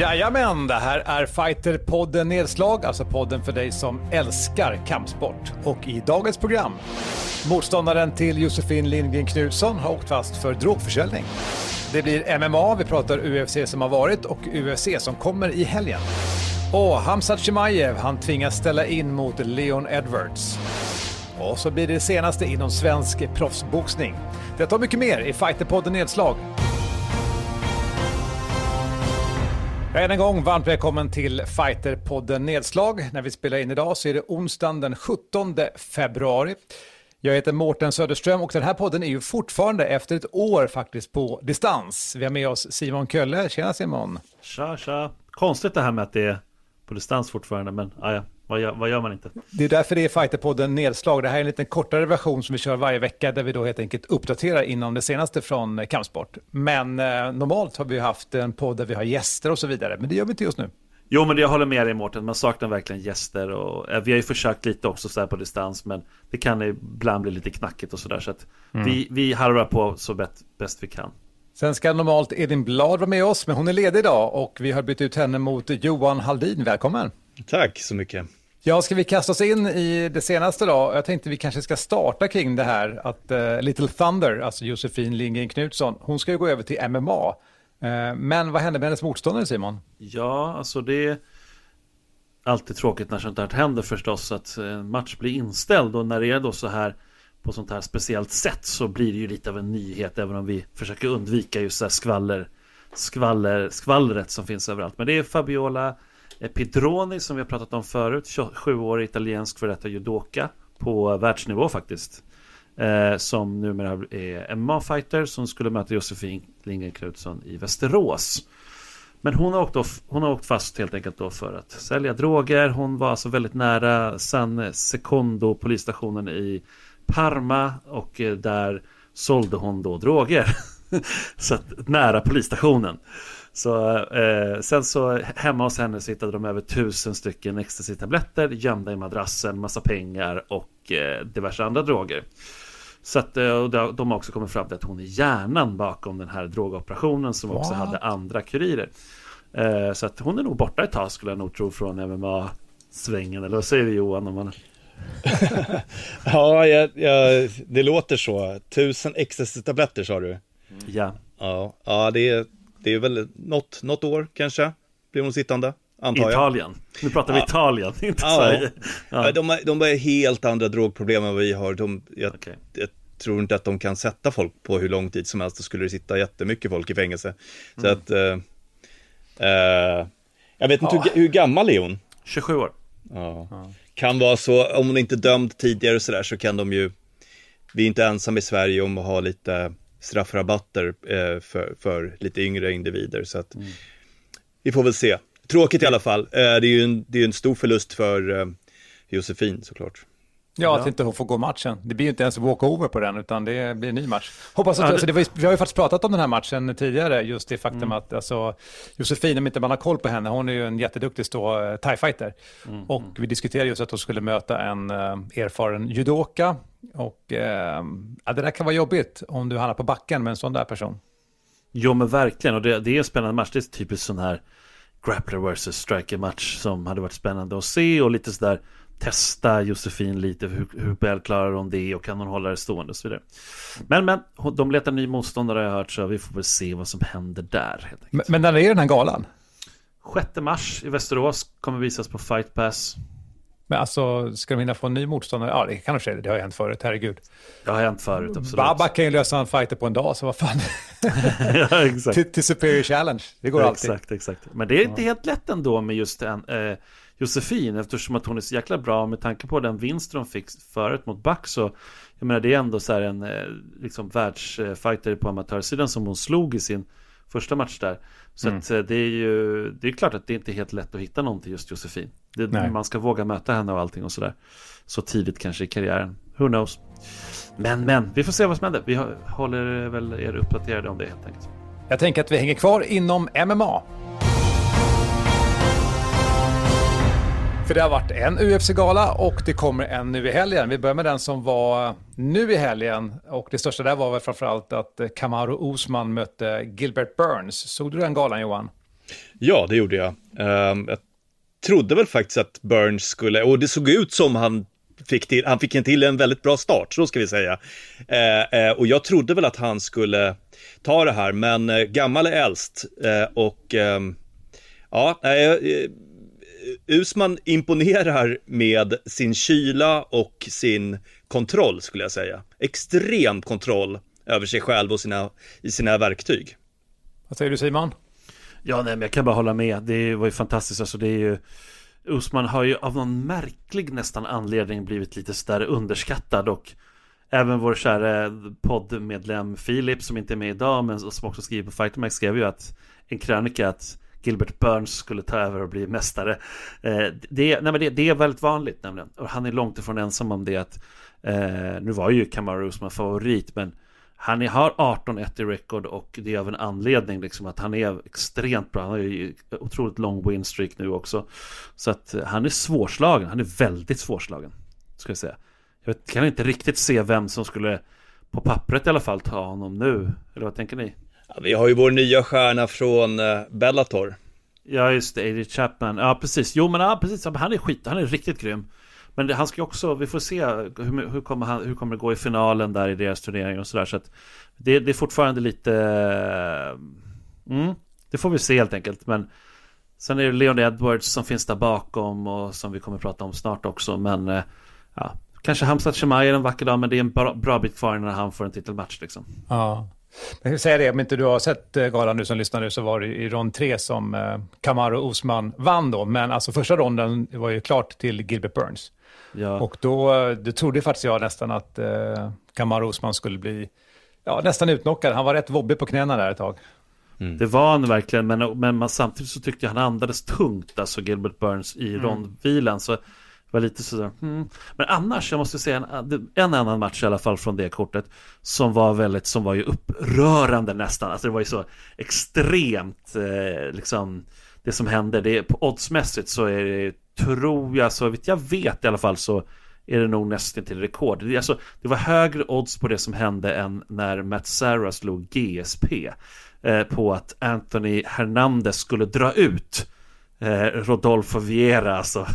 Jajamän, det här är Fighterpodden Nedslag, alltså podden för dig som älskar kampsport. Och i dagens program, motståndaren till Josefin Lindgren Knutsson har åkt fast för drogförsäljning. Det blir MMA, vi pratar UFC som har varit och UFC som kommer i helgen. Och Hamzat Chimaev, han tvingas ställa in mot Leon Edwards. Och så blir det det senaste inom svensk proffsboxning. Detta och mycket mer i Fighterpodden Nedslag. Än en gång varmt välkommen till Fighterpodden Nedslag. När vi spelar in idag så är det onsdagen den 17 februari. Jag heter Mårten Söderström och den här podden är ju fortfarande efter ett år faktiskt på distans. Vi har med oss Simon Kölle. Tjena Simon! Tja, tja! Konstigt det här med att det är på distans fortfarande, men ah, ja, vad gör, vad gör man inte? Det är därför det är Fighterpodden Nedslag. Det här är en lite kortare version som vi kör varje vecka där vi då helt enkelt uppdaterar inom det senaste från kampsport. Men eh, normalt har vi haft en podd där vi har gäster och så vidare, men det gör vi inte just nu. Jo, men jag håller med dig Mårten. Man saknar verkligen gäster och eh, vi har ju försökt lite också så här på distans, men det kan ibland bli lite knackigt och sådär. Så att mm. vi, vi harvar på så bäst, bäst vi kan. Sen ska normalt Edin Blad vara med oss, men hon är ledig idag och vi har bytt ut henne mot Johan Haldin. Välkommen! Tack så mycket! Ja, ska vi kasta oss in i det senaste då? Jag tänkte vi kanske ska starta kring det här att uh, Little Thunder, alltså Josefin Lindgren Knutsson, hon ska ju gå över till MMA. Uh, eh, men vad hände med hennes motståndare Simon? Ja, alltså det är alltid tråkigt när sånt här händer förstås att en match blir inställd och när det är då så här på sånt här speciellt sätt så blir det ju lite av en nyhet även om vi försöker undvika just så här skvaller, skvaller, skvallret som finns överallt. Men det är Fabiola Pedroni som vi har pratat om förut, 27-årig italiensk för detta judoka på världsnivå faktiskt. Eh, som numera är MMA-fighter som skulle möta Josefin Lindgren Knutsson i Västerås. Men hon har, åkt off, hon har åkt fast helt enkelt då för att sälja droger. Hon var alltså väldigt nära San Secondo polisstationen i Parma och eh, där sålde hon då droger. så att, nära polisstationen. Så, eh, sen så hemma hos henne så hittade de över tusen stycken ecstasy-tabletter gömda i madrassen, massa pengar och eh, diverse andra droger. Så att, eh, och de har också kommit fram till att hon är hjärnan bakom den här drogoperationen som också What? hade andra kurirer. Eh, så att hon är nog borta ett tag skulle jag nog tro från MMA-svängen, eller vad säger du Johan? Om man... ja, jag, jag, det låter så. Tusen ecstasy-tabletter sa du? Ja. Ja, ja det är det är väl något, något år kanske, blir hon sittande. Antar jag. Italien. Nu pratar vi ja. Italien, inte ja. Sverige. Ja. De, de har helt andra drogproblem än vad vi har. De, jag, okay. jag, tror inte att de kan sätta folk på hur lång tid som helst. Då skulle det sitta jättemycket folk i fängelse. Så mm. att, uh, uh, jag vet inte hur, hur, gammal är hon? 27 år. Kan vara så, om hon inte dömd tidigare och sådär så kan de ju, vi är inte ensamma i Sverige om att ha lite straffrabatter eh, för, för lite yngre individer. Så att mm. vi får väl se. Tråkigt i alla fall. Eh, det är ju en, det är en stor förlust för eh, Josefin såklart. Ja, att inte hon får gå matchen. Det blir ju inte ens walkover på den, utan det blir en ny match. Hoppas att, ja, det... Alltså, det var, vi har ju faktiskt pratat om den här matchen tidigare, just det faktum mm. att alltså, Josefin, om inte man har koll på henne, hon är ju en jätteduktig stå, uh, thai-fighter. Mm. Och vi diskuterade just att hon skulle möta en uh, erfaren judoka. Och ja, det där kan vara jobbigt om du hamnar på backen med en sån där person. Jo, men verkligen. Och det, det är en spännande match. Det är typiskt sån här grappler versus striker match som hade varit spännande att se och lite sådär testa Josefin lite, hur, hur väl klarar hon det och kan hon hålla det stående och så vidare. Men, men, de letar ny motståndare har jag hört så vi får väl se vad som händer där. Men, men när är den här galan? 6 mars i Västerås kommer visas på Fight Pass. Men alltså, ska de hinna få en ny motståndare? Ja, det kan de säga. Det har hänt förut, herregud. Det har hänt förut, absolut. Babba kan ju lösa en fighter på en dag, så vad fan. ja, exakt. till, till Superior Challenge, det går ja, alltid. Exakt, exakt. Men det är inte ja. helt lätt ändå med just en, eh, Josefin eftersom att hon är så jäkla bra med tanke på den vinst de fick förut mot Back så jag menar det är ändå så här en eh, liksom världsfighter på amatörsidan som hon slog i sin första match där. Så mm. att eh, det är ju det är klart att det inte är helt lätt att hitta någon till just Josefin. Det, man ska våga möta henne och allting och sådär. Så tidigt kanske i karriären. Who knows? Men men, vi får se vad som händer. Vi håller väl er uppdaterade om det helt enkelt. Jag tänker att vi hänger kvar inom MMA. För det har varit en UFC-gala och det kommer en nu i helgen. Vi börjar med den som var nu i helgen. Och det största där var väl framförallt att eh, Kamaru Osman mötte Gilbert Burns. Såg du den galan Johan? Ja, det gjorde jag. Ehm, jag trodde väl faktiskt att Burns skulle, och det såg ut som han fick till, han fick en till en väldigt bra start, så ska vi säga. Eh, eh, och jag trodde väl att han skulle ta det här, men gammal är äldst. Och ehm, ja, Usman imponerar med sin kyla och sin kontroll, skulle jag säga. Extrem kontroll över sig själv och sina, i sina verktyg. Vad säger du Simon? Ja, nej, men jag kan bara hålla med. Det var ju fantastiskt. Alltså, det är ju... Usman har ju av någon märklig nästan anledning blivit lite sådär underskattad och även vår kära poddmedlem Filip som inte är med idag men som också skriver på Fightermax skrev ju att en krönika att Gilbert Burns skulle ta över och bli mästare. Eh, det, nej men det, det, är väldigt vanligt nämligen. Och han är långt ifrån ensam om det att eh, nu var ju Kamaru Usman favorit men han är, har 18-1 i record och det är av en anledning liksom att han är extremt bra. Han har ju otroligt lång win streak nu också. Så att eh, han är svårslagen. Han är väldigt svårslagen. Ska jag säga. Jag vet, kan inte riktigt se vem som skulle på pappret i alla fall ta honom nu. Eller vad tänker ni? Ja, vi har ju vår nya stjärna från uh, Bellator. Ja, just det. Eddie Chapman. Ja, precis. Jo, men ja, precis. Han är skit. Han är riktigt grym. Men det, han ska också, vi får se hur, hur, kommer han, hur kommer det gå i finalen där i deras turnering och sådär. Så att det, det är fortfarande lite... Mm, det får vi se helt enkelt. Men sen är det Leon Edwards som finns där bakom och som vi kommer att prata om snart också. Men eh, ja, kanske Hamzat Shemayer en vacker dag, men det är en bra, bra bit kvar när han får en titelmatch liksom. Ja. Jag säga det, om inte du har sett eh, galan nu som lyssnar nu så var det i rond tre som eh, Kamaru Osman vann då. Men alltså första ronden var ju klart till Gilbert Burns. Ja. Och då, eh, då trodde faktiskt jag nästan att eh, Kamaru Osman skulle bli ja, nästan utnockad. Han var rätt vobbig på knäna där ett tag. Mm. Det var han verkligen, men, men man, samtidigt så tyckte jag han andades tungt, alltså Gilbert Burns i mm. rondvilan. Så var lite sådär, hmm. Men annars, jag måste säga en, en annan match i alla fall från det kortet Som var väldigt, som var ju upprörande nästan Alltså det var ju så extremt eh, liksom Det som hände, det, på oddsmässigt så är det, tror jag, så vitt jag vet i alla fall så är det nog nästan till rekord. Det, alltså, det var högre odds på det som hände än när Matt Sarah slog GSP eh, på att Anthony Hernandez skulle dra ut eh, Rodolfo Viera, alltså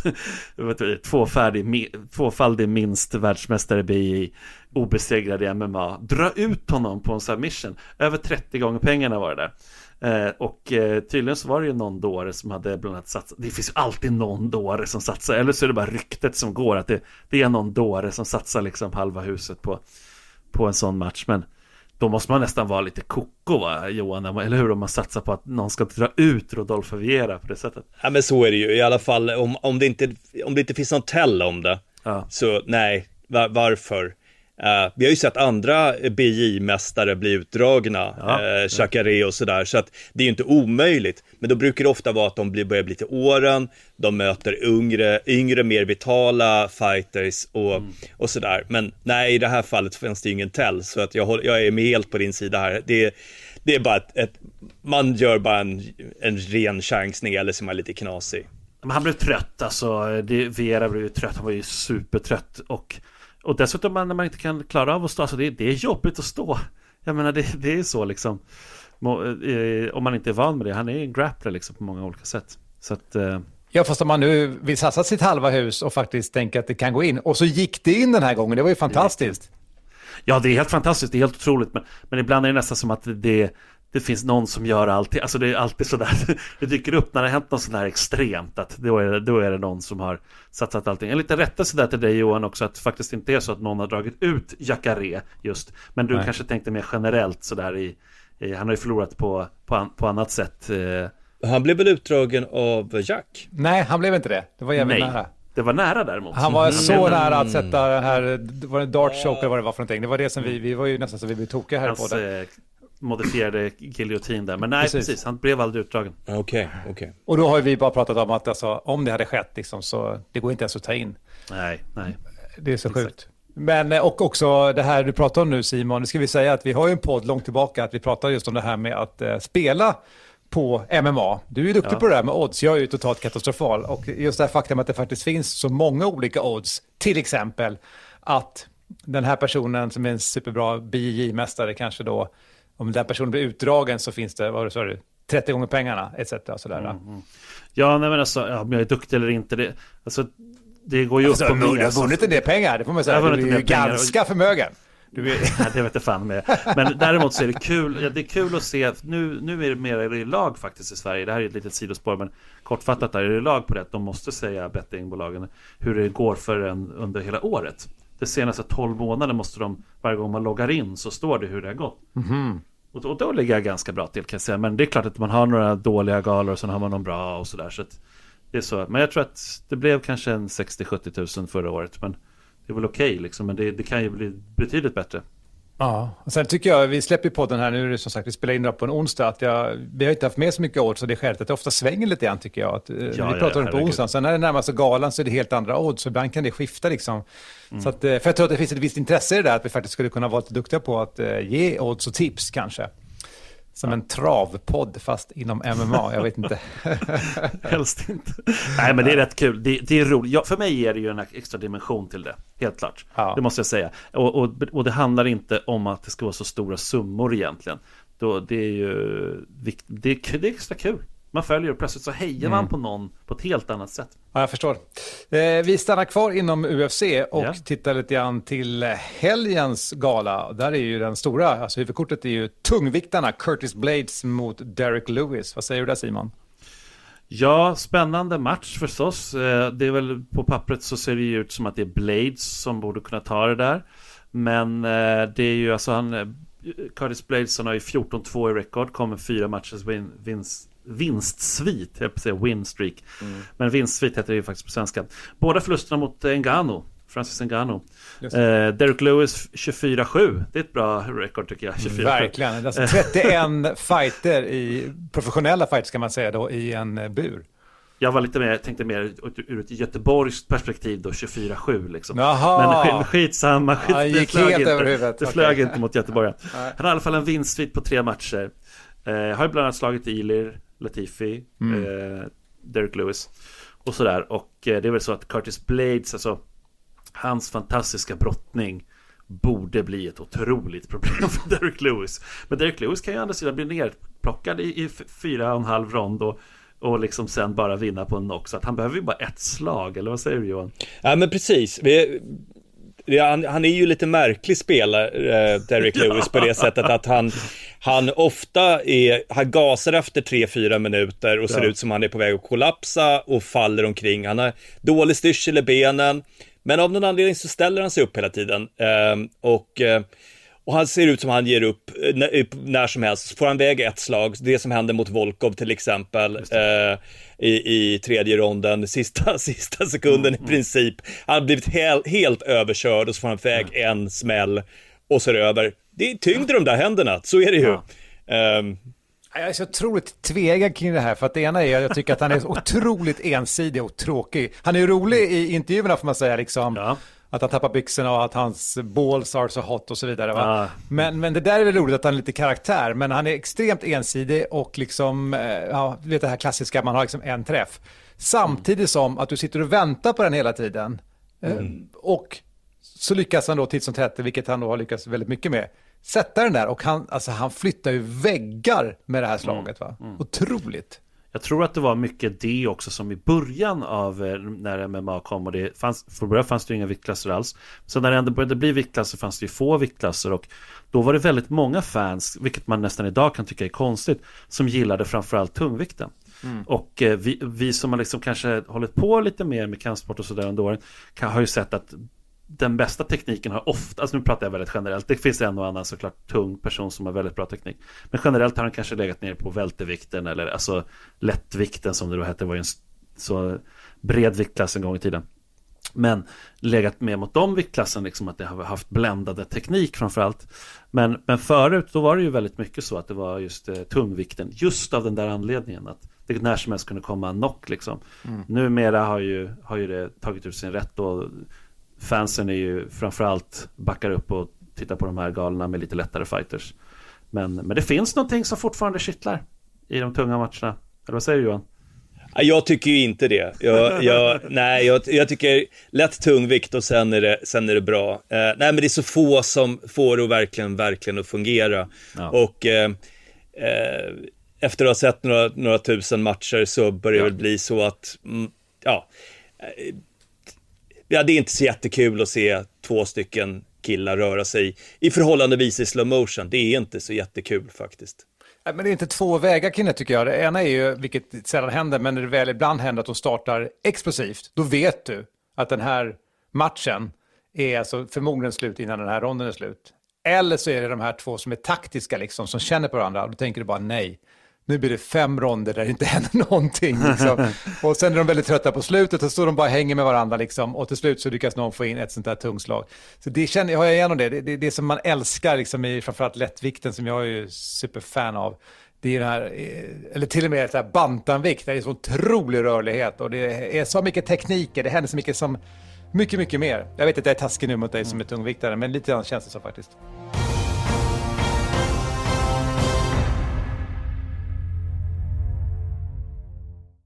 tvåfaldig, tvåfaldig minst världsmästare BI, obesegrad i MMA, dra ut honom på en submission. Över 30 gånger pengarna var det där. Eh, och eh, tydligen så var det ju någon dåre som hade bland annat satsat. Det finns ju alltid någon dåre som satsar. Eller så är det bara ryktet som går att det, det är någon dåre som satsar liksom halva huset på, på en sån match. Men då måste man nästan vara lite koko va, Johan? Eller hur? Om man satsar på att någon ska dra ut Rodolfo Viera på det sättet. Ja men så är det ju i alla fall om, om, det, inte, om det inte finns någon tell om det. Ja. Så nej, var, varför? Uh, vi har ju sett andra BJ-mästare bli utdragna, ja, uh, och sådär, så att det är ju inte omöjligt. Men då brukar det ofta vara att de blir, börjar bli till åren, de möter yngre, yngre mer vitala fighters och, mm. och sådär. Men nej, i det här fallet finns det ju ingen tell, så att jag, jag är med helt på din sida här. Det, det är bara ett, ett man gör bara en, en ren chansning eller så är man lite knasig. Men han blev trött, alltså. Det, Vera blev ju trött, han var ju supertrött och och dessutom när man inte kan klara av att stå, alltså det, det är jobbigt att stå. Jag menar det, det är så liksom. Eh, om man inte är van med det. Han är en grappler liksom på många olika sätt. Så att... Eh... Ja, fast om man nu vill satsa sitt halva hus och faktiskt tänka att det kan gå in. Och så gick det in den här gången, det var ju fantastiskt. Ja, det är helt fantastiskt, det är helt otroligt. Men, men ibland är det nästan som att det, det finns någon som gör allting. Alltså det är alltid sådär. Det dyker upp när det har hänt något sådär extremt. Att då är, det, då är det någon som har satsat allting. En liten rättelse där till dig Johan också. Att det faktiskt inte är så att någon har dragit ut Jacare just. Men du Nej. kanske tänkte mer generellt sådär i, i Han har ju förlorat på, på, på annat sätt. Eh. Han blev väl utdragen av Jack? Nej, han blev inte det. Det var jävligt Nej. nära. Det var nära däremot. Han var så mm. nära att sätta den här, var det dart choke eller vad det var för någonting. Det var det som vi, vi var ju nästan så vi blev tokiga här Hans, på det. Eh, modifierade giljotin där. Men nej, precis. precis. Han blev aldrig utdragen. Okej, okay, okej. Okay. Och då har vi bara pratat om att alltså, om det hade skett, liksom, så det går inte ens att ta in. Nej, nej. Det är så Exakt. sjukt. Men eh, och också det här du pratar om nu Simon, nu ska vi säga att vi har ju en podd långt tillbaka, att vi pratar just om det här med att uh, spela på MMA. Du är ju duktig ja. på det här med odds, jag är ju totalt katastrofal. Och just det här faktum att det faktiskt finns så många olika odds, till exempel att den här personen som är en superbra BJJ-mästare kanske då om den personen blir utdragen så finns det, vad sa du, 30 gånger pengarna etc. Sådär. Mm, mm. Ja, nej men alltså, ja, om jag är duktig eller inte, det, alltså, det går ju alltså, upp och ner. Du har vunnit en del pengar, det får man säga. Du är ju ganska och... förmögen. Du är... Nej, det vet jag fan med. Men däremot så är det kul, ja, det är kul att se, nu, nu är det mer i lag faktiskt i Sverige. Det här är ett litet sidospår, men kortfattat där är det lag på det. De måste säga bettingbolagen hur det går för en under hela året. De senaste 12 månaderna måste de, varje gång man loggar in så står det hur det har gått. Mm. Och, och då ligger jag ganska bra till kan jag säga. Men det är klart att man har några dåliga galor och sen har man någon bra och sådär. Så det är så. Men jag tror att det blev kanske en 60-70 tusen förra året. Men det är väl okej okay, liksom. Men det, det kan ju bli betydligt bättre. Ja, och sen tycker jag, vi släpper podden här nu, som sagt, vi spelar in det på en onsdag, att jag, vi har inte haft med så mycket odds, så det är skälet att det ofta svänger lite grann tycker jag. Att, eh, ja, vi pratar ja, om det på onsdagen, sen när det närmar sig galan så är det helt andra odds, så ibland kan det skifta liksom. Mm. Så att, eh, för jag tror att det finns ett visst intresse i det där, att vi faktiskt skulle kunna vara lite duktiga på att uh, ge odds och tips kanske. Som en travpodd fast inom MMA, jag vet inte. Helst inte. Nej men det är rätt kul, det, det är roligt. Ja, för mig ger det ju en extra dimension till det, helt klart. Ja. Det måste jag säga. Och, och, och, det handlar inte om att det ska vara så stora summor egentligen. Då, det är ju det, det är extra kul. Man följer och plötsligt så hejar man mm. på någon på ett helt annat sätt. Ja, jag förstår. Eh, vi stannar kvar inom UFC och yeah. tittar lite grann till helgens gala. Där är ju den stora, alltså huvudkortet är ju tungviktarna, Curtis Blades mot Derek Lewis. Vad säger du där Simon? Ja, spännande match förstås. Eh, det är väl på pappret så ser det ju ut som att det är Blades som borde kunna ta det där. Men eh, det är ju alltså han, eh, Curtis Blades han har ju 14-2 i rekord, kommer fyra matchers vinst vinstsvit, jag säga winstreak. Mm. Men vinstsvit heter det ju faktiskt på svenska. Båda förlusterna mot Engano, Francis Engano. Eh, Derek Lewis 24-7, det är ett bra rekord tycker jag. 24 Verkligen, alltså 31 fighter i professionella fighter ska man säga då i en eh, bur. Jag var lite mer, tänkte mer ur ett göteborgskt perspektiv då, 24-7 liksom. Jaha. Men skitsamma, skit, gick det flög, helt inte, över det flög inte mot Göteborg. Han har i alla fall en vinstsvit på tre matcher. Eh, har ju bland annat slagit Ilir, Latifi, mm. eh, Derek Lewis och sådär. Och eh, det är väl så att Curtis Blades, alltså hans fantastiska brottning borde bli ett otroligt problem för Derek Lewis. Men Derek Lewis kan ju å andra sidan bli nerplockad i, i fyra och en halv rond och och liksom sen bara vinna på en knock. Så att han behöver ju bara ett slag, eller vad säger du Johan? Ja men precis. Vi, han, han, är ju lite märklig spelare, eh, Derek Lewis, på det sättet att han, han ofta är, han gasar efter 3-4 minuter och ser ja. ut som han är på väg att kollapsa och faller omkring. Han har dålig styrsel i benen, men av någon anledning så ställer han sig upp hela tiden. Eh, och eh, och han ser ut som han ger upp när, när, som helst. Får han väg ett slag, det som hände mot Volkov till exempel eh, i, i tredje ronden, sista, sista sekunden mm, i princip. Han har blivit hel, helt överkörd och så får han väg mm. en smäll och så är det över. Det är tyngd i de där händerna, så är det ju. Ja. Um, jag är så otroligt tvegad kring det här, för att det ena är att jag tycker att han är otroligt ensidig och tråkig. Han är ju rolig i intervjuerna får man säga, liksom. Ja att han tappar byxorna och att hans balls are so hot och så vidare. Ah. Men, men det där är väl roligt att han är lite karaktär, men han är extremt ensidig och liksom, eh, ja, du vet det här klassiska, man har liksom en träff. Samtidigt mm. som att du sitter och väntar på den hela tiden. Eh, mm. Och så lyckas han då titt som tätt, vilket han då har lyckats väldigt mycket med, sätta den där och han, alltså, han flyttar ju väggar med det här slaget. Va? Mm. Otroligt. Jag tror att det var mycket det också som i början av eh, när MMA kom och det fanns, för början fanns det inga viktklasser alls. Så när det ändå började bli viktklasser fanns det ju få viktklasser och då var det väldigt många fans, vilket man nästan idag kan tycka är konstigt, som gillade framförallt tungvikten. Mm. Och eh, vi, vi som har liksom kanske hållit på lite mer med kampsport och sådär under åren kan, har ju sett att den bästa tekniken har ofta, alltså nu pratar jag väldigt generellt, det finns en och annan såklart tung person som har väldigt bra teknik. Men generellt har han kanske legat ner på vältevikten eller alltså lättvikten som det då hette, var ju en så bred viktklass en gång i tiden. Men legat med mot de viktklassen, liksom att det har haft bländade teknik framförallt. Men, men förut, då var det ju väldigt mycket så att det var just eh, tungvikten, just av den där anledningen att det när som helst kunde komma en knock liksom. Mm. Numera har ju, har ju det tagit ut sin rätt och fansen är ju framförallt backar upp och tittar på de här galorna med lite lättare fighters. Men, men det finns någonting som fortfarande kittlar i de tunga matcherna. Eller vad säger du Johan? Jag tycker ju inte det. Jag, jag nej, jag, jag, tycker lätt tungvikt och sen är det, sen är det bra. Eh, nej, men det är så få som får det verkligen, verkligen att fungera. Ja. Och eh, eh, efter att ha sett några, några tusen matcher så börjar det väl bli så att, mm, ja, eh, ja, det är inte så jättekul att se två stycken killar röra sig i förhållandevis i slow motion. Det är inte så jättekul faktiskt. Men det är inte två vägar kring det tycker jag. Det ena är ju, vilket sällan händer, men när det väl ibland händer att de startar explosivt, då vet du att den här matchen är alltså förmodligen slut innan den här ronden är slut. Eller så är det de här två som är taktiska, liksom, som känner på varandra. Och då tänker du bara nej, nu blir det fem ronder där det inte händer någonting. Liksom. och sen är de väldigt trötta på slutet och så står de bara hänger med varandra. Liksom. Och till slut så lyckas någon få in ett sånt där tungslag. Så det känner, jag har jag igenom det. Det, det, det som man älskar liksom, i framförallt lättvikten som jag är superfan av. Det är den här, eh, eller till och med så här bantamvikt, det är så otrolig rörlighet och det är så mycket tekniker, det händer så mycket som, mycket, mycket mer. Jag vet att jag är taskig nu mot dig som är tungviktare, men lite grann känns det så faktiskt.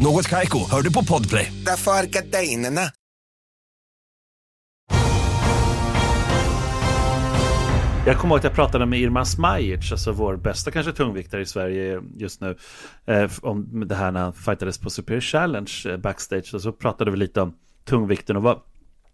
Något Kaiko, hör du på Podplay. Därför är gardinerna. Jag kommer ihåg att jag pratade med Irma Smajic, alltså vår bästa kanske tungviktare i Sverige just nu, eh, om det här när han fightades på Superior Challenge eh, backstage. Och så pratade vi lite om tungvikten och vad,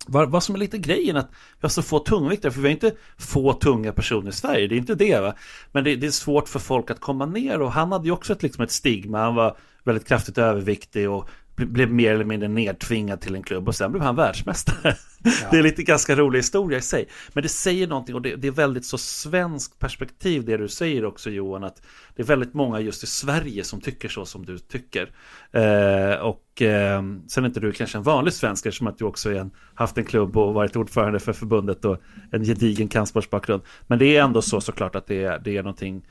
vad, vad som är lite grejen att vi har så få tungviktare, för vi har inte få tunga personer i Sverige, det är inte det va. Men det, det är svårt för folk att komma ner och han hade ju också ett, liksom ett stigma, han var väldigt kraftigt överviktig och blev mer eller mindre nedtvingad till en klubb och sen blev han världsmästare. Ja. Det är lite ganska rolig historia i sig. Men det säger någonting och det, det, är väldigt så svenskt perspektiv det du säger också Johan. Att det är väldigt många just i Sverige som tycker så som du tycker. Eh, och eh, sen är inte du kanske en vanlig svensk som att du också är en, haft en klubb och varit ordförande för förbundet och en gedigen kampsportsbakgrund. Men det är ändå så såklart att det är, det är någonting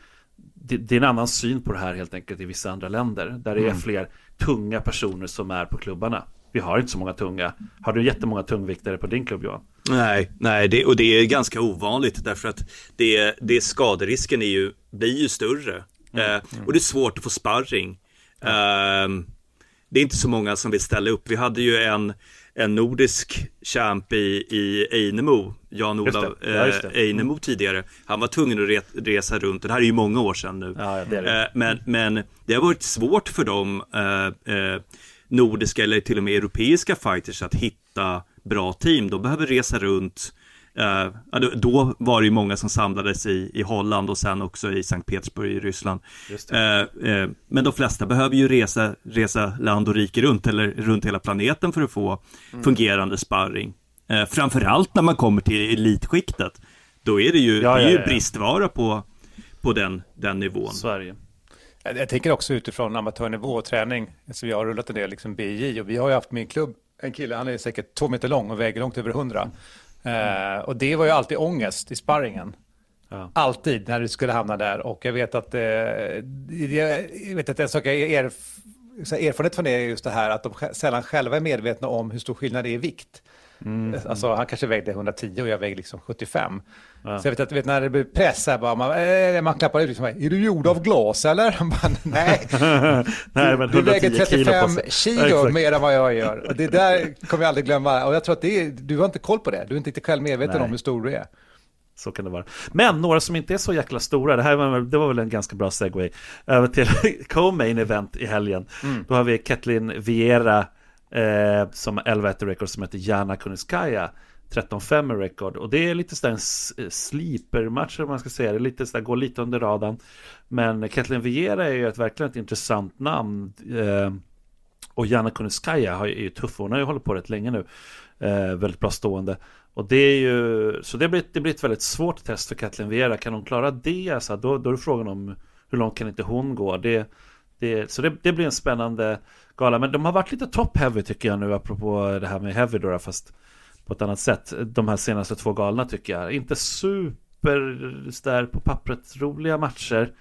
det, det, är en annan syn på det här helt enkelt i vissa andra länder. Där det är mm. fler tunga personer som är på klubbarna. Vi har inte så många tunga. Har du jättemånga tungviktare på din klubb Johan? Nej, nej det, och det är ganska ovanligt därför att det, det skaderisken är ju, blir ju större. Mm. Eh, och det är svårt att få sparring. Mm. Eh, det är inte så många som vill ställa upp. Vi hade ju en, en nordisk champ i, i Einemo, Jan-Olof ja, eh, Einemo tidigare. Han var tvungen att re, resa runt, det här är ju många år sedan nu. Ja, det det. Eh, men, men det har varit svårt för dem eh, eh, nordiska eller till och med europeiska fighters att hitta bra team. De behöver resa runt Uh, då var det ju många som samlades i, i Holland och sen också i Sankt Petersburg i Ryssland. Uh, uh, men de flesta behöver ju resa, resa land och rike runt eller runt hela planeten för att få mm. fungerande sparring. Uh, framförallt när man kommer till elitskiktet. Då är det ju, ja, det är ju ja, bristvara på, på den, den nivån. Sverige. Jag, jag tänker också utifrån amatörnivå och träning. Så jag har rullat en del liksom BJ och vi har ju haft min klubb, en kille, han är säkert två meter lång och väger långt över hundra. Mm. och det var ju alltid ångest i sparringen. Ja. Alltid när du skulle hamna där. Och jag vet att, eh, jag vet att en sak jag er, erfarenhet från det är just det här att de sällan själva är medvetna om hur stor skillnad det är i vikt. Mm. Alltså, han kanske vägde 110 och jag vägde liksom 75. Ja. Så jag vet att vet, när det blir press här, bara, man, äh, man klappar ut liksom, är du gjord av glas eller? Bara, Nej, Nej men du väger 35 kilo, kilo mer än vad jag gör. Och det där kommer jag aldrig glömma. Och jag tror att det är, du har inte koll på det. Du är inte själv medveten Nej. om hur stor du är. Så kan det vara. Men några som inte är så jäkla stora, det här var, det var väl en ganska bra segway, över till co-main event i helgen. Mm. Då har vi Katlin Viera eh, som 11-1 record som heter Jana Kuniskaya 13-5 record. Och det är lite sådär en eh, sleeper-match om man ska säga det, lite sådär, går lite under radarn. Men Kathleen Viera är ju ett verkligen ett intressant namn. Eh, och Jana Kuniskaya är ju tuff, hon har ju hållit på rätt länge nu. Eh, väldigt bra stående. Och det är ju, så det blir, det blir ett väldigt svårt test för Kathleen Viera, kan hon klara det? Alltså, då, då är det frågan om hur långt kan inte hon gå? Det, det, så det, det blir en spännande gala. Men de har varit lite top heavy tycker jag nu apropå det här med heavy då fast på ett annat sätt. De här senaste två galorna tycker jag. Inte super där på pappret roliga matcher.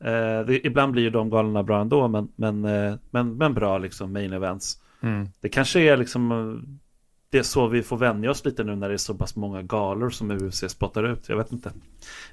Eh, det, ibland blir ju de galorna bra ändå, men, men, eh, men, men bra liksom main events. Mm. Det kanske är liksom det är så vi får vänja oss lite nu när det är så pass många galor som UFC spottar ut. Jag vet inte.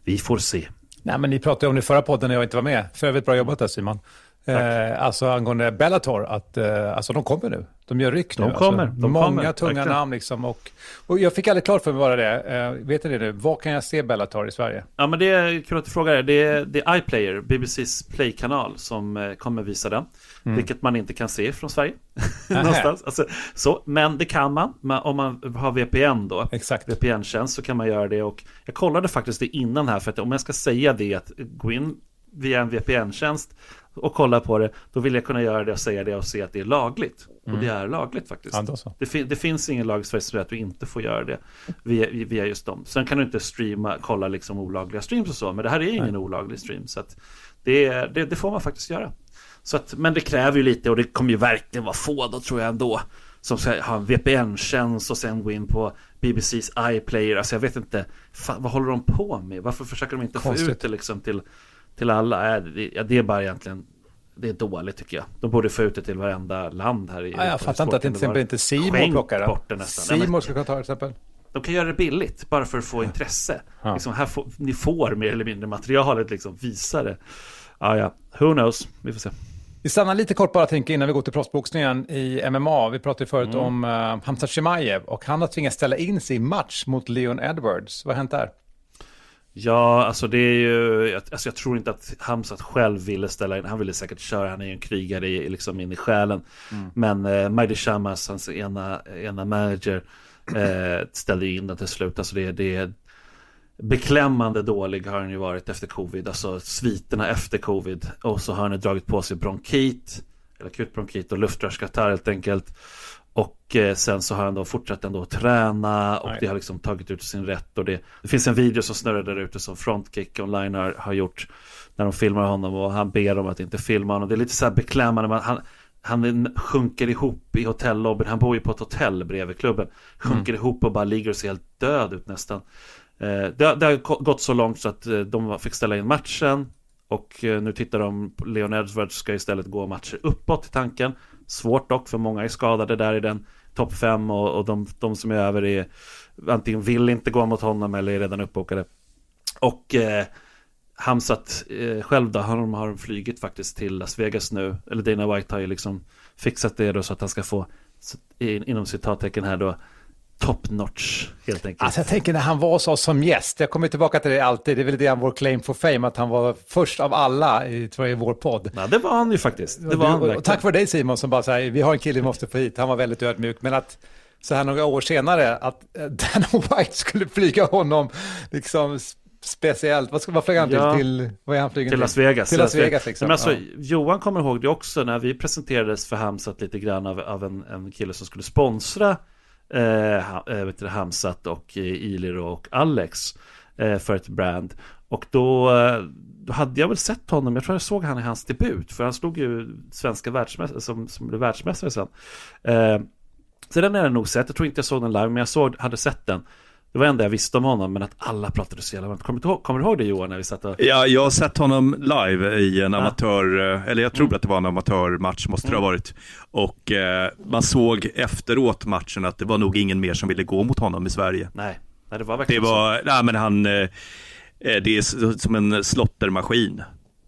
Vi får se. Nej, men ni pratade om det i förra podden när jag inte var med. För övrigt bra jobbat där Simon. Eh, alltså angående Bellator, att eh, alltså, de kommer nu. De gör ryck nu. De kommer, Alltså, de många kommer, tunga verkligen. namn liksom. Och, och jag fick aldrig klart för mig bara det. Eh, vet ni det nu? Var kan jag se Bellator i Sverige? Ja men det är kul att du frågar det. Det är, det är iPlayer, BBCs Play-kanal som eh, kommer visa den. Vilket man inte kan se från Sverige. Någonstans. Alltså, så, men det kan man, man om man har VPN då. Exakt. VPN-tjänst så kan man göra det och jag kollade faktiskt det innan här för att om jag ska säga det att gå in via en VPN-tjänst och kolla på det då vill jag kunna göra det och säga det och se att det är lagligt. Och det är lagligt faktiskt. Ja. Det, fin- det finns ingen lag i Sverige som säger att du inte får göra det via, via just dem. Sen kan du inte streama, kolla liksom olagliga streams och så, men det här är ingen olaglig stream. Så det, det, det får man faktiskt göra. Så att, men det kräver ju lite och det kommer ju verkligen vara få då tror jag ändå. Som ska ha en VPN-tjänst och sen gå in på BBCs iPlayer. Alltså jag vet inte, fan, vad håller de på med? Varför försöker de inte få Konstigt. ut det liksom till, till alla? Äh, ja, det är bara egentligen det är dåligt tycker jag. De borde få ut det till varenda land här i Ja, jag fattar inte att till exempel inte Simon plockar den. Simon ska kunna ta det till exempel. de kan göra det billigt bara för att få intresse. Ja. Liksom, här får, ni får mer eller mindre materialet, liksom, visa det. Ja, ja, who knows, vi får se. Vi stannar lite kort bara tänker innan vi går till proffsboxningen i MMA. Vi pratade förut Mm. om uh, Hamza Chimaev och han har tvingats ställa in sin match mot Leon Edwards. Vad har hänt där? Ja, alltså det är ju, jag- alltså jag tror inte att Hamzat själv ville ställa in, han ville säkert köra, han är ju en krigare i, liksom in i själen. Men eh, Mahdi Shamas, hans ena, ena manager, eh, ställde in den till slut. Alltså det, det är beklämmande dålig har han ju varit efter covid, alltså sviterna efter covid. Och så har han ju dragit på sig bronkit, eller akut bronkit och luftrörskatarr helt enkelt. Och eh, sen så har han då fortsatt ändå att träna och Nej. det har liksom tagit ut sin rätt. Och det, det finns en video som snurrar där ute som Frontkick online har, har gjort när de filmar honom och han ber dem att inte filma honom. Det är lite så här beklämmande. Man, han, han sjunker ihop i hotellobbyn. Han bor ju på ett hotell bredvid klubben. Sjunker ihop och bara ligger och ser helt död ut nästan. Eh, det, har- det har gå- gått så långt så att eh, de fick ställa in matchen. Och nu tittar de, Leon Edwards ska istället gå matcher uppåt i tanken. Svårt dock, för många är skadade där i den topp fem och, och de, de som är över är antingen vill inte gå mot honom eller är redan uppbokade. Och eh, Hamsat eh, själv då, har, har flygit faktiskt till Las Vegas nu. Eller Dana White har ju liksom fixat det då så att han ska få, in, inom citattecken här då, top notch helt enkelt. Alltså jag tänker när han var så som gäst, jag kommer tillbaka till det alltid, det är väl det vår claim for fame, att han var först av alla i, tror jag, i vår podd. Ja, det var han ju faktiskt. Det var han och, och tack för dig Simon som bara säger, vi har en kille vi måste få hit, han var väldigt ödmjuk, men att så här några år senare, att eh, Dana White skulle flyga honom liksom speciellt, vad, ska, vad flyger han Ja. till? till? Vad är han Till Las Vegas. Till Las Vegas liksom. Men alltså, ja. Johan kommer ihåg det också när vi presenterades för Hamsat lite grann av, av en, en kille som skulle sponsra eh, eh Hamsat och eh, Ilir och Alex eh, för ett brand. Och då, eh, då hade jag väl sett honom, jag tror jag såg han i hans debut, för han slog ju svenska världsmästare som, som blev världsmästare sen. Eh, så den har jag nog sett, jag tror inte jag såg den live, men jag såg, hade sett den. Det var det enda jag visste om honom, men att alla pratade så jävla varmt. Kommer du ihåg, kommer du ihåg det Johan, när vi satt och... Ja, jag har sett honom live i en amatör, eh, eller jag tror Mm. att det var en amatörmatch, måste det ha varit. Och eh, man såg efteråt matchen att det var nog ingen mer som ville gå mot honom i Sverige. Nej, nej det var Det verkligen så. var, nej men han, eh, eh, det är som en slottermaskin.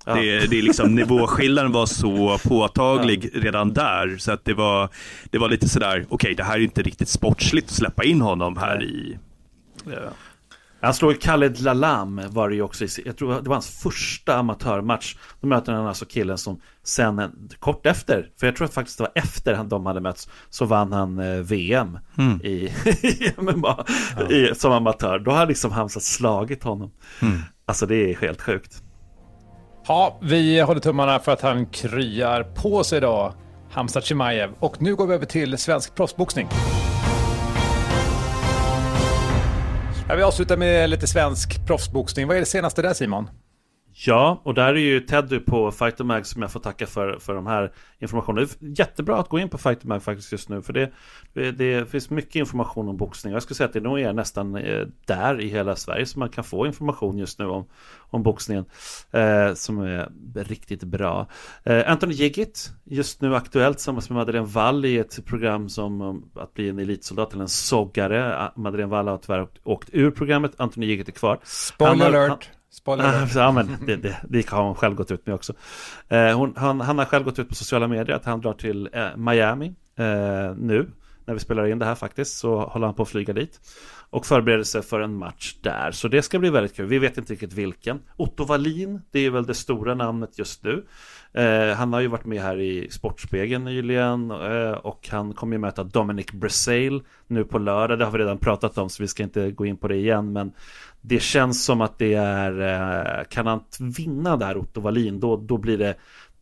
Ja. Det, det är liksom, nivåskillnaden var så påtaglig redan där. Så att det var, det var lite sådär, okej det här är inte riktigt sportsligt att släppa in honom här i... Han slog ju Khaled Lalam var det ju också jag tror det var hans första amatörmatch. Då möter han alltså killen som sen, en- kort efter, för jag tror att faktiskt det var efter han, de hade mötts, så vann han eh, VM i, i MMA i, som amatör. Då har liksom Hamza slagit honom. Alltså det är helt sjukt. Ja, vi håller tummarna för att han kryar på sig då, Hamza Chimaev. Och nu går vi över till svensk proffsboxning. Vi avslutar med lite svensk proffsboxning. Vad är det senaste där Simon? Ja, och där är ju Teddy på Fighter Mag som jag får tacka för, för de här informationen. Det är jättebra att gå in på Fighter Mag faktiskt just nu, för det, det, finns mycket information om boxning. Jag skulle säga att det nog är nästan eh, där i hela Sverige som man kan få information just nu om, om boxningen, eh, som är riktigt bra. Eh, Anthony Jiggit, just nu aktuellt tillsammans med Madeleine Wall i ett program som att bli en elitsoldat eller en soggare. Madeleine Wall har tyvärr åkt, åkt ur programmet, Anthony Jiggit är kvar. Spoiler alert! Spoiler. ja, men det, det, det har hon själv gått ut med också. Eh, hon, han, han, har själv gått ut på sociala medier att han drar till eh, Miami eh, nu. När vi spelar in det här faktiskt så håller han på att flyga dit. Och förbereder sig för en match där. Så det ska bli väldigt kul. Vi vet inte riktigt vilken. Otto Wallin, det är väl det stora namnet just nu. Eh, han har ju varit med här i Sportspegeln nyligen eh, och han kommer ju möta Dominic Brasil nu på lördag. Det har vi redan pratat om så vi ska inte gå in på det igen. Men det känns som att det är, eh, kan han vinna där Otto Wallin då, då blir det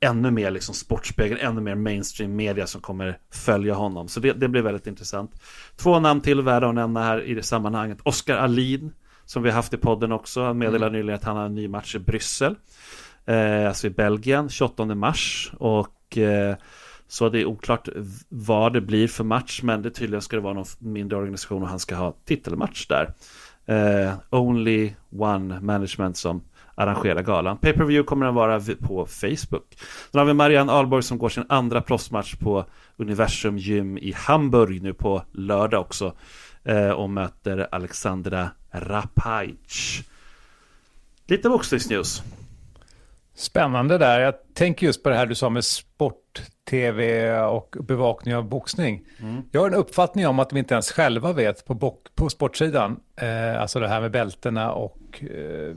ännu mer liksom Sportspegeln, ännu mer mainstream media som kommer följa honom. Så det, det blir väldigt intressant. Två namn till värda att nämna här i det sammanhanget. Oskar Alin, som vi har haft i podden också, han meddelade mm. nyligen att han har en ny match i Bryssel. Eh, alltså i Belgien, 28 mars. Och eh, så det är oklart vad det blir för match, men det tydligen ska det vara någon mindre organisation och han ska ha titelmatch där. Eh, Only One Management som arrangera galan. Pay-per-view kommer den vara på Facebook. Sen har vi Marianne Ahlborg som går sin andra proffsmatch på Universum Gym i Hamburg nu på lördag också. Eh, och möter Alexandra Rapaic. Lite boxningsnews. Spännande där. Jag tänker just på det här du sa med sport-tv och bevakning av boxning. Mm. Jag har en uppfattning om att de inte ens själva vet på, på sportsidan, eh, alltså det här med bältena och eh,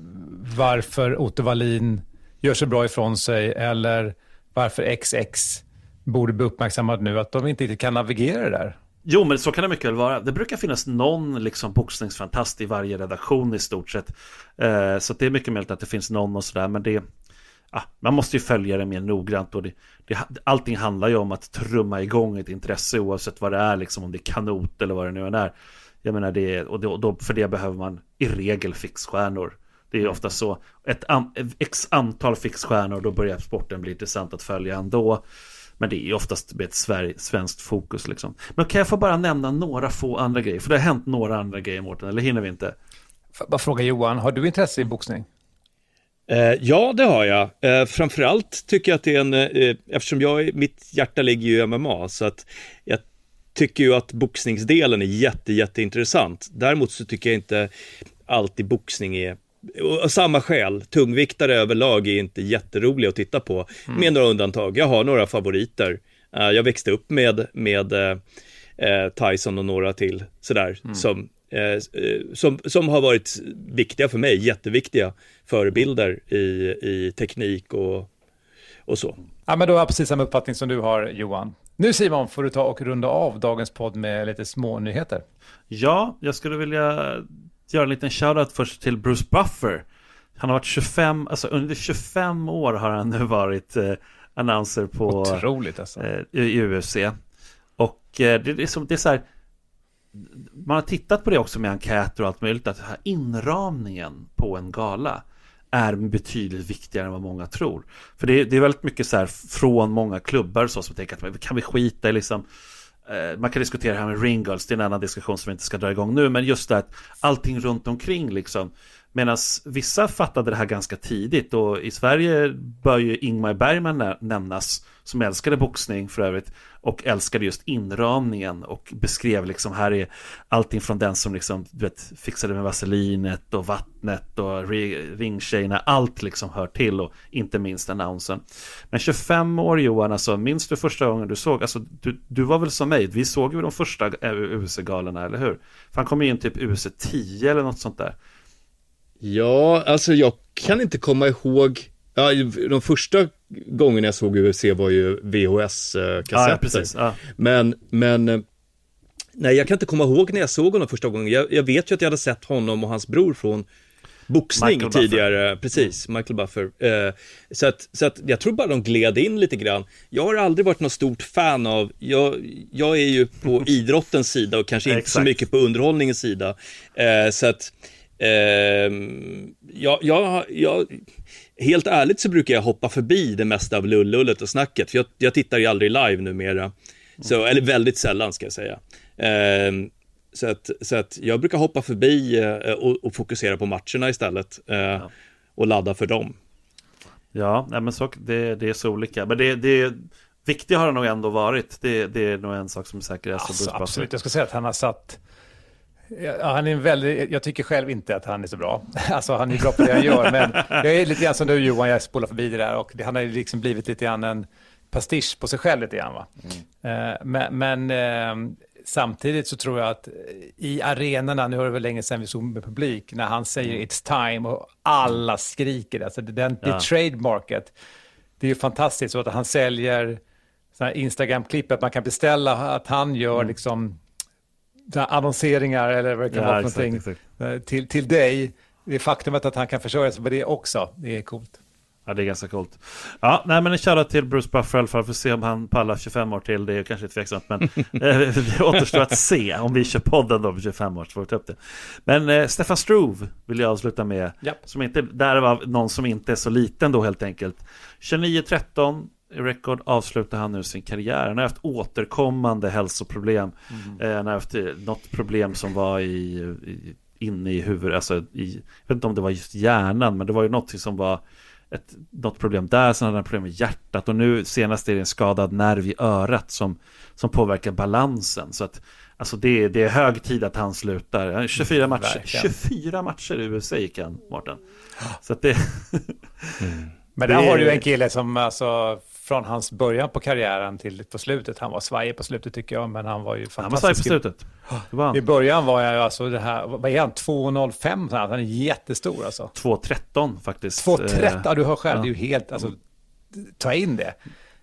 varför Otto Wallin gör så bra ifrån sig eller varför XX borde bli uppmärksammad nu, att de inte riktigt kan navigera det där. Jo, men så kan det mycket väl vara. Det brukar finnas någon liksom boxningsfantast i varje redaktion i stort sett. Eh, så det är mycket möjligt att det finns någon och sådär, men det ah, man måste ju följa det mer noggrant och det, det, allting handlar ju om att trumma igång ett intresse oavsett vad det är, liksom om det är kanot eller vad det nu än är. Jag menar, det, och då, för det behöver man i regel fixstjärnor. Det är ju ofta så. Ett an, x antal fixstjärnor, då börjar sporten bli intressant att följa ändå. Men det är oftast med ett Sverige, svenskt fokus liksom. Men kan jag få bara nämna några få andra grejer? För det har hänt några andra grejer Mårten, eller hinner vi inte? Bara fråga Johan, har du intresse i boxning? Eh, ja, det har jag. Eh, framförallt tycker jag att det är en, eh, eftersom jag, mitt hjärta ligger ju i MMA, så att jag tycker ju att boxningsdelen är jätte, jätteintressant. Däremot så tycker jag inte alltid boxning är av samma skäl, tungviktare överlag är inte jätteroliga att titta på, mm. med några undantag. Jag har några favoriter. Uh, jag växte upp med, med Tyson och några till sådär, mm. som Eh, eh, som, som har varit viktiga för mig, jätteviktiga förebilder i, i teknik och, och så. Ja, men då har jag precis samma uppfattning som du har, Johan. Nu Simon får du ta och runda av dagens podd med lite små nyheter. Ja, jag skulle vilja göra en liten shoutout först till Bruce Buffer. Han har varit 25, alltså under 25 år har han nu varit eh, annonser på Otroligt alltså. eh, i UFC. Och eh, det, det, är som, det är så här, man har tittat på det också med enkäter och allt möjligt, att här inramningen på en gala är betydligt viktigare än vad många tror. För det är, det är väldigt mycket så här från många klubbar så som tänker att kan vi skita i liksom eh, man kan diskutera det här med ringgirls, det är en annan diskussion som vi inte ska dra igång nu, men just det att allting runt omkring liksom Medan vissa fattade det här ganska tidigt och i Sverige bör ju Ingmar Bergman nämnas som älskade boxning för övrigt och älskade just inramningen och beskrev liksom här är allting från den som liksom du vet, fixade med vaselinet och vattnet och ringtjejerna, allt liksom hör till och inte minst annonsen. Men 25 år Johan, alltså minns du första gången du såg, alltså du, du var väl som mig, vi såg ju de första eh, UFC-galorna, eller hur? För han kom ju in typ UFC 10 eller något sånt där. Ja, alltså jag kan inte komma ihåg, ja, de första gångerna jag såg UFC var ju VHS-kassetter. Ja, ja, men, men, eh, nej jag kan inte komma ihåg när jag såg honom första gången. Jag, jag vet ju att jag hade sett honom och hans bror från boxning tidigare, precis, Michael Buffer. Eh, så, att, så att jag tror bara de gled in lite grann. Jag har aldrig varit något stort fan av, jag, jag är ju på idrottens sida och kanske inte så mycket på underhållningens sida. Eh, så att Ehm, jag, jag, jag, helt ärligt så brukar jag hoppa förbi det mesta av lullullet och snacket, för jag, jag tittar ju aldrig live numera. Så, eller väldigt sällan ska jag säga. Ehm, så, att, så att jag brukar hoppa förbi eh, och, och fokusera på matcherna istället. Eh, Ja. Och ladda för dem. Ja, nej, men så, det, det är så olika. Men det, det viktiga har det nog ändå varit. Det, det är nog en sak som är säker. Alltså, absolut, jag ska säga att han har satt... Ja, han är en väldigt, jag tycker själv inte att han är så bra. Alltså han är bra på det han gör, men jag är lite grann som du Johan, jag spolar förbi det där och det, han har ju liksom blivit lite grann en pastisch på sig själv lite grann va. Eh, men men eh, samtidigt så tror jag att i arenorna, nu har det väl länge sedan vi såg med publik, när han säger it's time och alla skriker, alltså det, den, det Ja. trademarket, det är ju fantastiskt så att han säljer såna här Instagram-klipp att man kan beställa att han gör liksom så här annonseringar eller vad det kan Ja, vara för någonting exakt. eh, till, till dig. Det faktumet att han kan försörja sig på det också, det är coolt. Ja, det är ganska coolt. Ja, nej, men en shoutout till Bruce Buffer fall. Får se om han pallar 25 år till. Det är kanske tveksamt, men eh, det återstår att se om vi kör podden då på 25 år. Så får vi ta upp det. Men eh, Stefan Struve vill jag avsluta med. Japp. Som inte, där var någon som inte är så liten då helt enkelt. 29-13 i record avslutar han nu sin karriär. Han har haft återkommande hälsoproblem. Eh, han har haft eh, något problem som var i, i, inne i huvudet. Alltså i, jag vet inte om det var just hjärnan, men det var ju något som var ett, något problem där, sen hade han problem med hjärtat och nu senast är det en skadad nerv i örat som, som påverkar balansen. Så att alltså det, är- det är hög tid att han slutar. Han har 24 matcher, verkligen. 24 matcher i USA gick han, Mårten. Så att det, Men Det där är- har du en kille som alltså från hans början på karriären till på slutet, han var svajig på slutet tycker jag, men han var ju han var svag på fantastisk. slutet. I början var jag ju alltså det här, vad är han, 2,05, han är jättestor alltså. 2.13 faktiskt. 2,30, Eh, ja du hör själv, ja. det är ju helt, alltså, ta in det.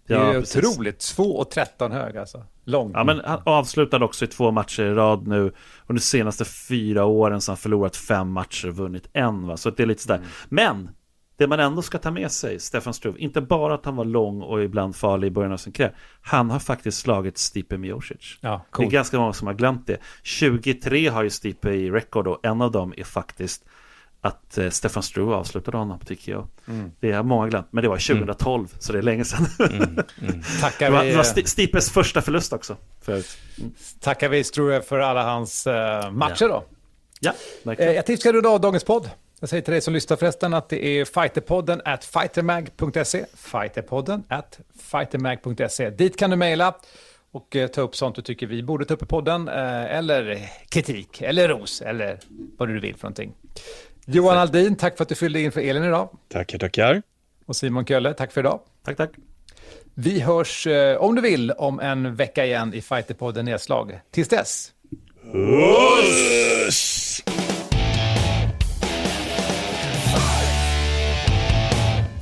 Det Ja, är precis. otroligt, 2,13 hög alltså, lång. Ja, men han avslutade också i två matcher i rad nu. Och de senaste fyra åren så har han förlorat fem matcher och vunnit en. Va? Så det är lite sådär. Men det man ändå ska ta med sig, Stefan Struve, inte bara att han var lång och ibland farlig i början av sin karriär. Han har faktiskt slagit Stipe Miocic. Ja, Det är ganska många som har glömt det. 23 har ju Stipe i record och en av dem är faktiskt att eh, Stefan Struve avslutade honom på TKO. Mm. Det har många glömt, men det var 2012, så det är länge sedan. Tackar det var, vi, det var Sti- Stipes första förlust också. Förut. tackar vi Struve för alla hans eh, matcher då. Ja, Eh, verkligen. jag tipsar idag dagens podd. Jag säger till dig som lyssnar förresten att det är fighterpodden at fightermag.se. Fighterpodden at fightermag.se. Dit kan du mejla och eh, ta upp sånt du tycker vi borde ta upp i podden. Eh, eller kritik, eller ros, eller vad du vill för någonting. Johan Aldin, tack för att du fyllde in för Elin idag. Tackar, tackar. Och Simon Kölle, tack för idag. Tack, tack. Vi hörs, eh, om du vill, om en vecka igen i Fighterpodden Nedslag. Tills dess,